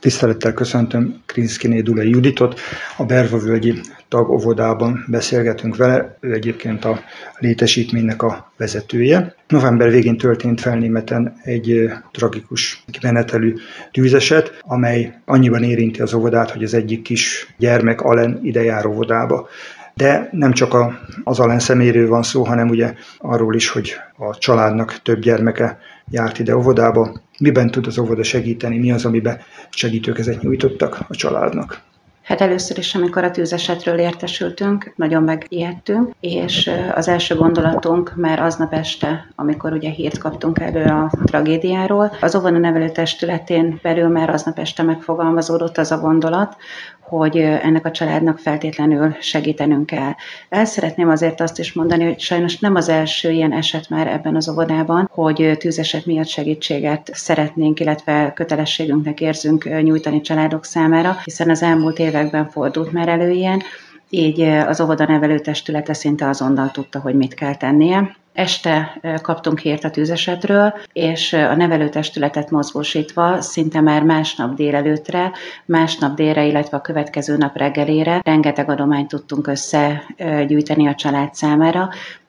Tisztelettel köszöntöm Krinszkiné Dula Juditot, a Bervavölgyi tagovodában beszélgetünk vele, ő egyébként a létesítménynek a vezetője. November végén történt felnémeten egy tragikus menetelű tűzeset, amely annyiban érinti az óvodát, hogy az egyik kis gyermek Alen ide jár óvodába. De nem csak a, az Alen szeméről van szó, hanem ugye arról is, hogy a családnak több gyermeke járt ide óvodába. Miben tud az óvoda segíteni, mi az, amiben segítőkezet nyújtottak a családnak? Hát először is, amikor a tűzesetről értesültünk, nagyon megijedtünk, és az első gondolatunk már aznap este, amikor ugye hírt kaptunk elő a tragédiáról, az óvona nevelő testületén belül már aznap este megfogalmazódott az a gondolat, hogy ennek a családnak feltétlenül segítenünk kell. El szeretném azért azt is mondani, hogy sajnos nem az első ilyen eset már ebben az óvodában, hogy tűzeset miatt segítséget szeretnénk, illetve kötelességünknek érzünk nyújtani családok számára, hiszen az elmúlt években fordult már elő ilyen, így az óvoda nevelő testülete szinte azonnal tudta, hogy mit kell tennie. Este kaptunk hírt a tűzesetről, és a nevelőtestületet mozgósítva szinte már másnap délelőtre, másnap délre, illetve a következő nap reggelére rengeteg adományt tudtunk összegyűjteni a család számára,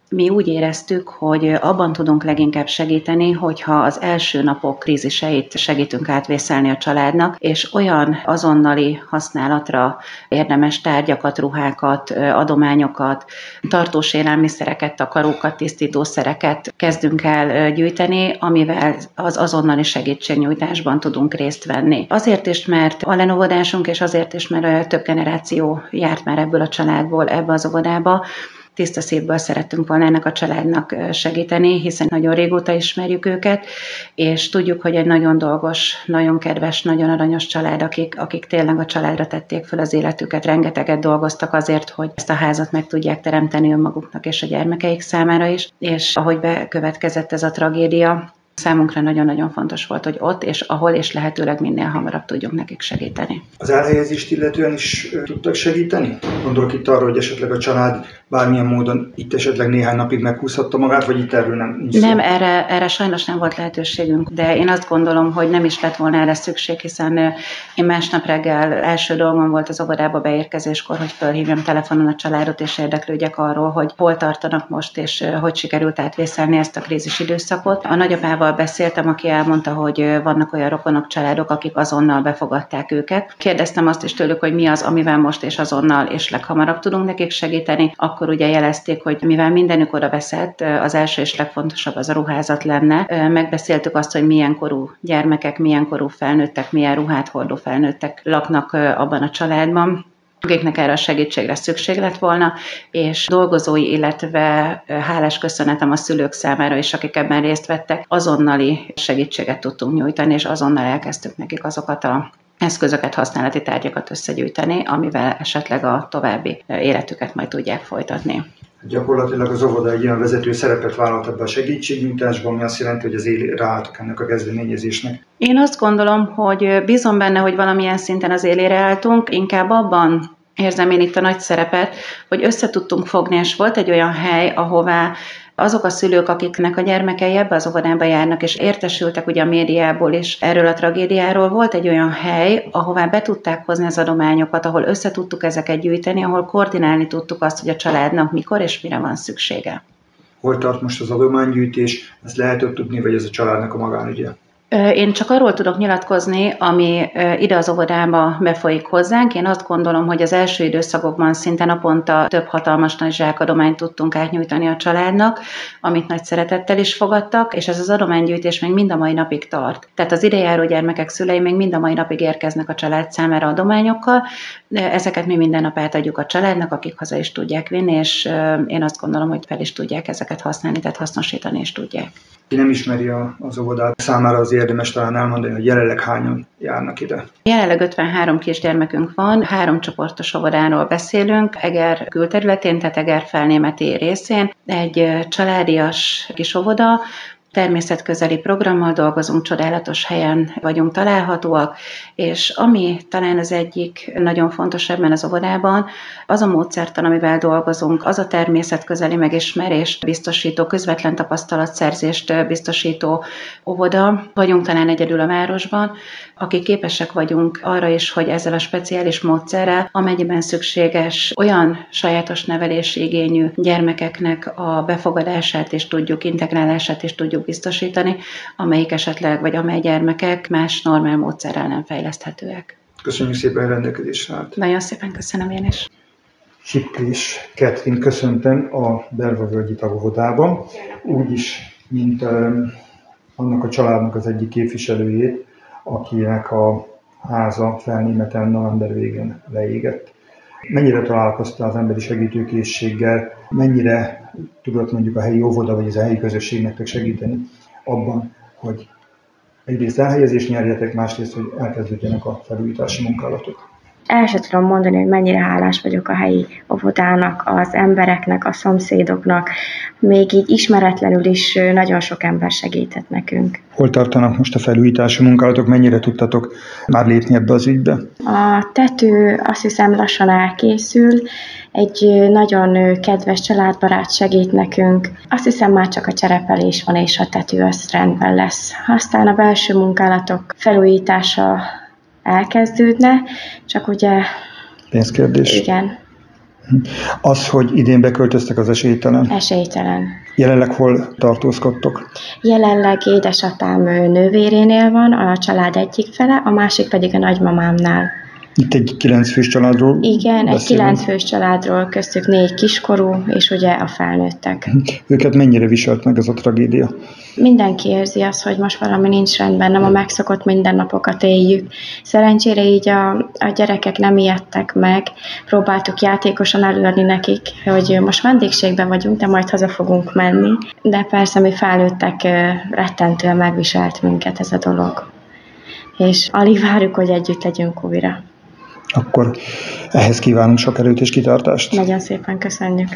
mi úgy éreztük, hogy abban tudunk leginkább segíteni, hogyha az első napok kríziseit segítünk átvészelni a családnak, és olyan azonnali használatra érdemes tárgyakat, ruhákat, adományokat, tartós élelmiszereket, takarókat, tisztítószereket kezdünk el gyűjteni, amivel az azonnali segítségnyújtásban tudunk részt venni. Azért is, mert a lenovodásunk, és azért is, mert több generáció járt már ebből a családból ebbe az óvodába, tiszta szívből szerettünk volna ennek a családnak segíteni, hiszen nagyon régóta ismerjük őket, és tudjuk, hogy egy nagyon dolgos, nagyon kedves, nagyon aranyos család, akik, akik tényleg a családra tették fel az életüket, rengeteget dolgoztak azért, hogy ezt a házat meg tudják teremteni önmaguknak és a gyermekeik számára is, és ahogy bekövetkezett ez a tragédia, Számunkra nagyon-nagyon fontos volt, hogy ott és ahol és lehetőleg minél hamarabb tudjunk nekik segíteni. Az elhelyezést illetően is tudtak segíteni? Gondolok itt arra, hogy esetleg a család bármilyen módon itt esetleg néhány napig meghúzhatta magát, vagy itt erről nem nincs Nem, erre, erre sajnos nem volt lehetőségünk, de én azt gondolom, hogy nem is lett volna erre szükség, hiszen én másnap reggel első dolgom volt az óvodába beérkezéskor, hogy felhívjam telefonon a családot, és érdeklődjek arról, hogy hol tartanak most, és hogy sikerült átvészelni ezt a krízis időszakot. A nagyapával beszéltem, aki elmondta, hogy vannak olyan rokonok, családok, akik azonnal befogadták őket. Kérdeztem azt is tőlük, hogy mi az, amivel most és azonnal és leghamarabb tudunk nekik segíteni akkor ugye jelezték, hogy mivel mindenük oda veszett, az első és legfontosabb az a ruházat lenne. Megbeszéltük azt, hogy milyen korú gyermekek, milyen korú felnőttek, milyen ruhát hordó felnőttek laknak abban a családban akiknek erre a segítségre szükség lett volna, és dolgozói, illetve hálás köszönetem a szülők számára is, akik ebben részt vettek, azonnali segítséget tudtunk nyújtani, és azonnal elkezdtük nekik azokat a eszközöket, használati tárgyakat összegyűjteni, amivel esetleg a további életüket majd tudják folytatni. Gyakorlatilag az óvoda egy olyan vezető szerepet vállalt ebbe a segítségnyújtásban, ami azt jelenti, hogy az éli ráálltak ennek a kezdeményezésnek. Én azt gondolom, hogy bízom benne, hogy valamilyen szinten az élére álltunk, inkább abban érzem én itt a nagy szerepet, hogy összetudtunk fogni, és volt egy olyan hely, ahová azok a szülők, akiknek a gyermekei ebbe az óvodába járnak, és értesültek ugye a médiából is erről a tragédiáról, volt egy olyan hely, ahová be tudták hozni az adományokat, ahol összetudtuk ezeket gyűjteni, ahol koordinálni tudtuk azt, hogy a családnak mikor és mire van szüksége. Hol tart most az adománygyűjtés? Ezt lehetett tudni, vagy ez a családnak a magánügye? Én csak arról tudok nyilatkozni, ami ide az óvodába befolyik hozzánk. Én azt gondolom, hogy az első időszakokban szinte naponta több hatalmas nagy zsákadományt tudtunk átnyújtani a családnak, amit nagy szeretettel is fogadtak, és ez az adománygyűjtés még mind a mai napig tart. Tehát az idejáró gyermekek szülei még mind a mai napig érkeznek a család számára adományokkal. Ezeket mi minden nap átadjuk a családnak, akik haza is tudják vinni, és én azt gondolom, hogy fel is tudják ezeket használni, tehát hasznosítani is tudják. Ki nem ismeri az óvodát, számára az érdemes talán elmondani, hogy jelenleg hányan járnak ide. Jelenleg 53 kisgyermekünk van, három csoportos óvodáról beszélünk, Eger külterületén, tehát Eger felnémeti részén. Egy családias kis óvoda, természetközeli programmal dolgozunk, csodálatos helyen vagyunk találhatóak, és ami talán az egyik nagyon fontos ebben az óvodában, az a módszertan, amivel dolgozunk, az a természetközeli megismerést biztosító, közvetlen tapasztalatszerzést biztosító óvoda. Vagyunk talán egyedül a városban, akik képesek vagyunk arra is, hogy ezzel a speciális módszerrel, amennyiben szükséges, olyan sajátos nevelési igényű gyermekeknek a befogadását és tudjuk, integrálását is tudjuk biztosítani, amelyik esetleg, vagy amely gyermekek más normál módszerrel nem fejleszthetőek. Köszönjük szépen a rendelkezésre állt. Nagyon szépen köszönöm én is. Siklés Ketrin köszöntöm a Berva Völgyi Tagovodában, úgyis, mint um, annak a családnak az egyik képviselőjét, akinek a háza felnémeten november végén leégett. Mennyire találkoztál az emberi segítőkészséggel, mennyire tudott mondjuk a helyi óvoda vagy az a helyi közösségnek segíteni abban, hogy egyrészt elhelyezést nyerjetek, másrészt, hogy elkezdődjenek a felújítási munkálatok? El sem tudom mondani, hogy mennyire hálás vagyok a helyi óvodának, az embereknek, a szomszédoknak. Még így ismeretlenül is nagyon sok ember segített nekünk. Hol tartanak most a felújítási munkálatok? Mennyire tudtatok már lépni ebbe az ügybe? A tető azt hiszem lassan elkészül. Egy nagyon kedves családbarát segít nekünk. Azt hiszem már csak a cserepelés van, és a tető az rendben lesz. Aztán a belső munkálatok felújítása elkezdődne, csak ugye... Pénzkérdés. Igen. Az, hogy idén beköltöztek az esélytelen? Esélytelen. Jelenleg hol tartózkodtok? Jelenleg édesapám nővérénél van, a család egyik fele, a másik pedig a nagymamámnál. Itt egy kilencfős családról Igen, beszélünk. egy kilencfős családról, köztük négy kiskorú, és ugye a felnőttek. Őket mennyire viselt meg ez a tragédia? Mindenki érzi azt, hogy most valami nincs rendben, nem a megszokott mindennapokat éljük. Szerencsére így a, a gyerekek nem ijedtek meg, próbáltuk játékosan előadni nekik, hogy most vendégségben vagyunk, de majd haza fogunk menni. De persze mi felnőttek rettentően megviselt minket ez a dolog. És alig várjuk, hogy együtt legyünk újra akkor ehhez kívánunk sok erőt és kitartást. Nagyon szépen köszönjük.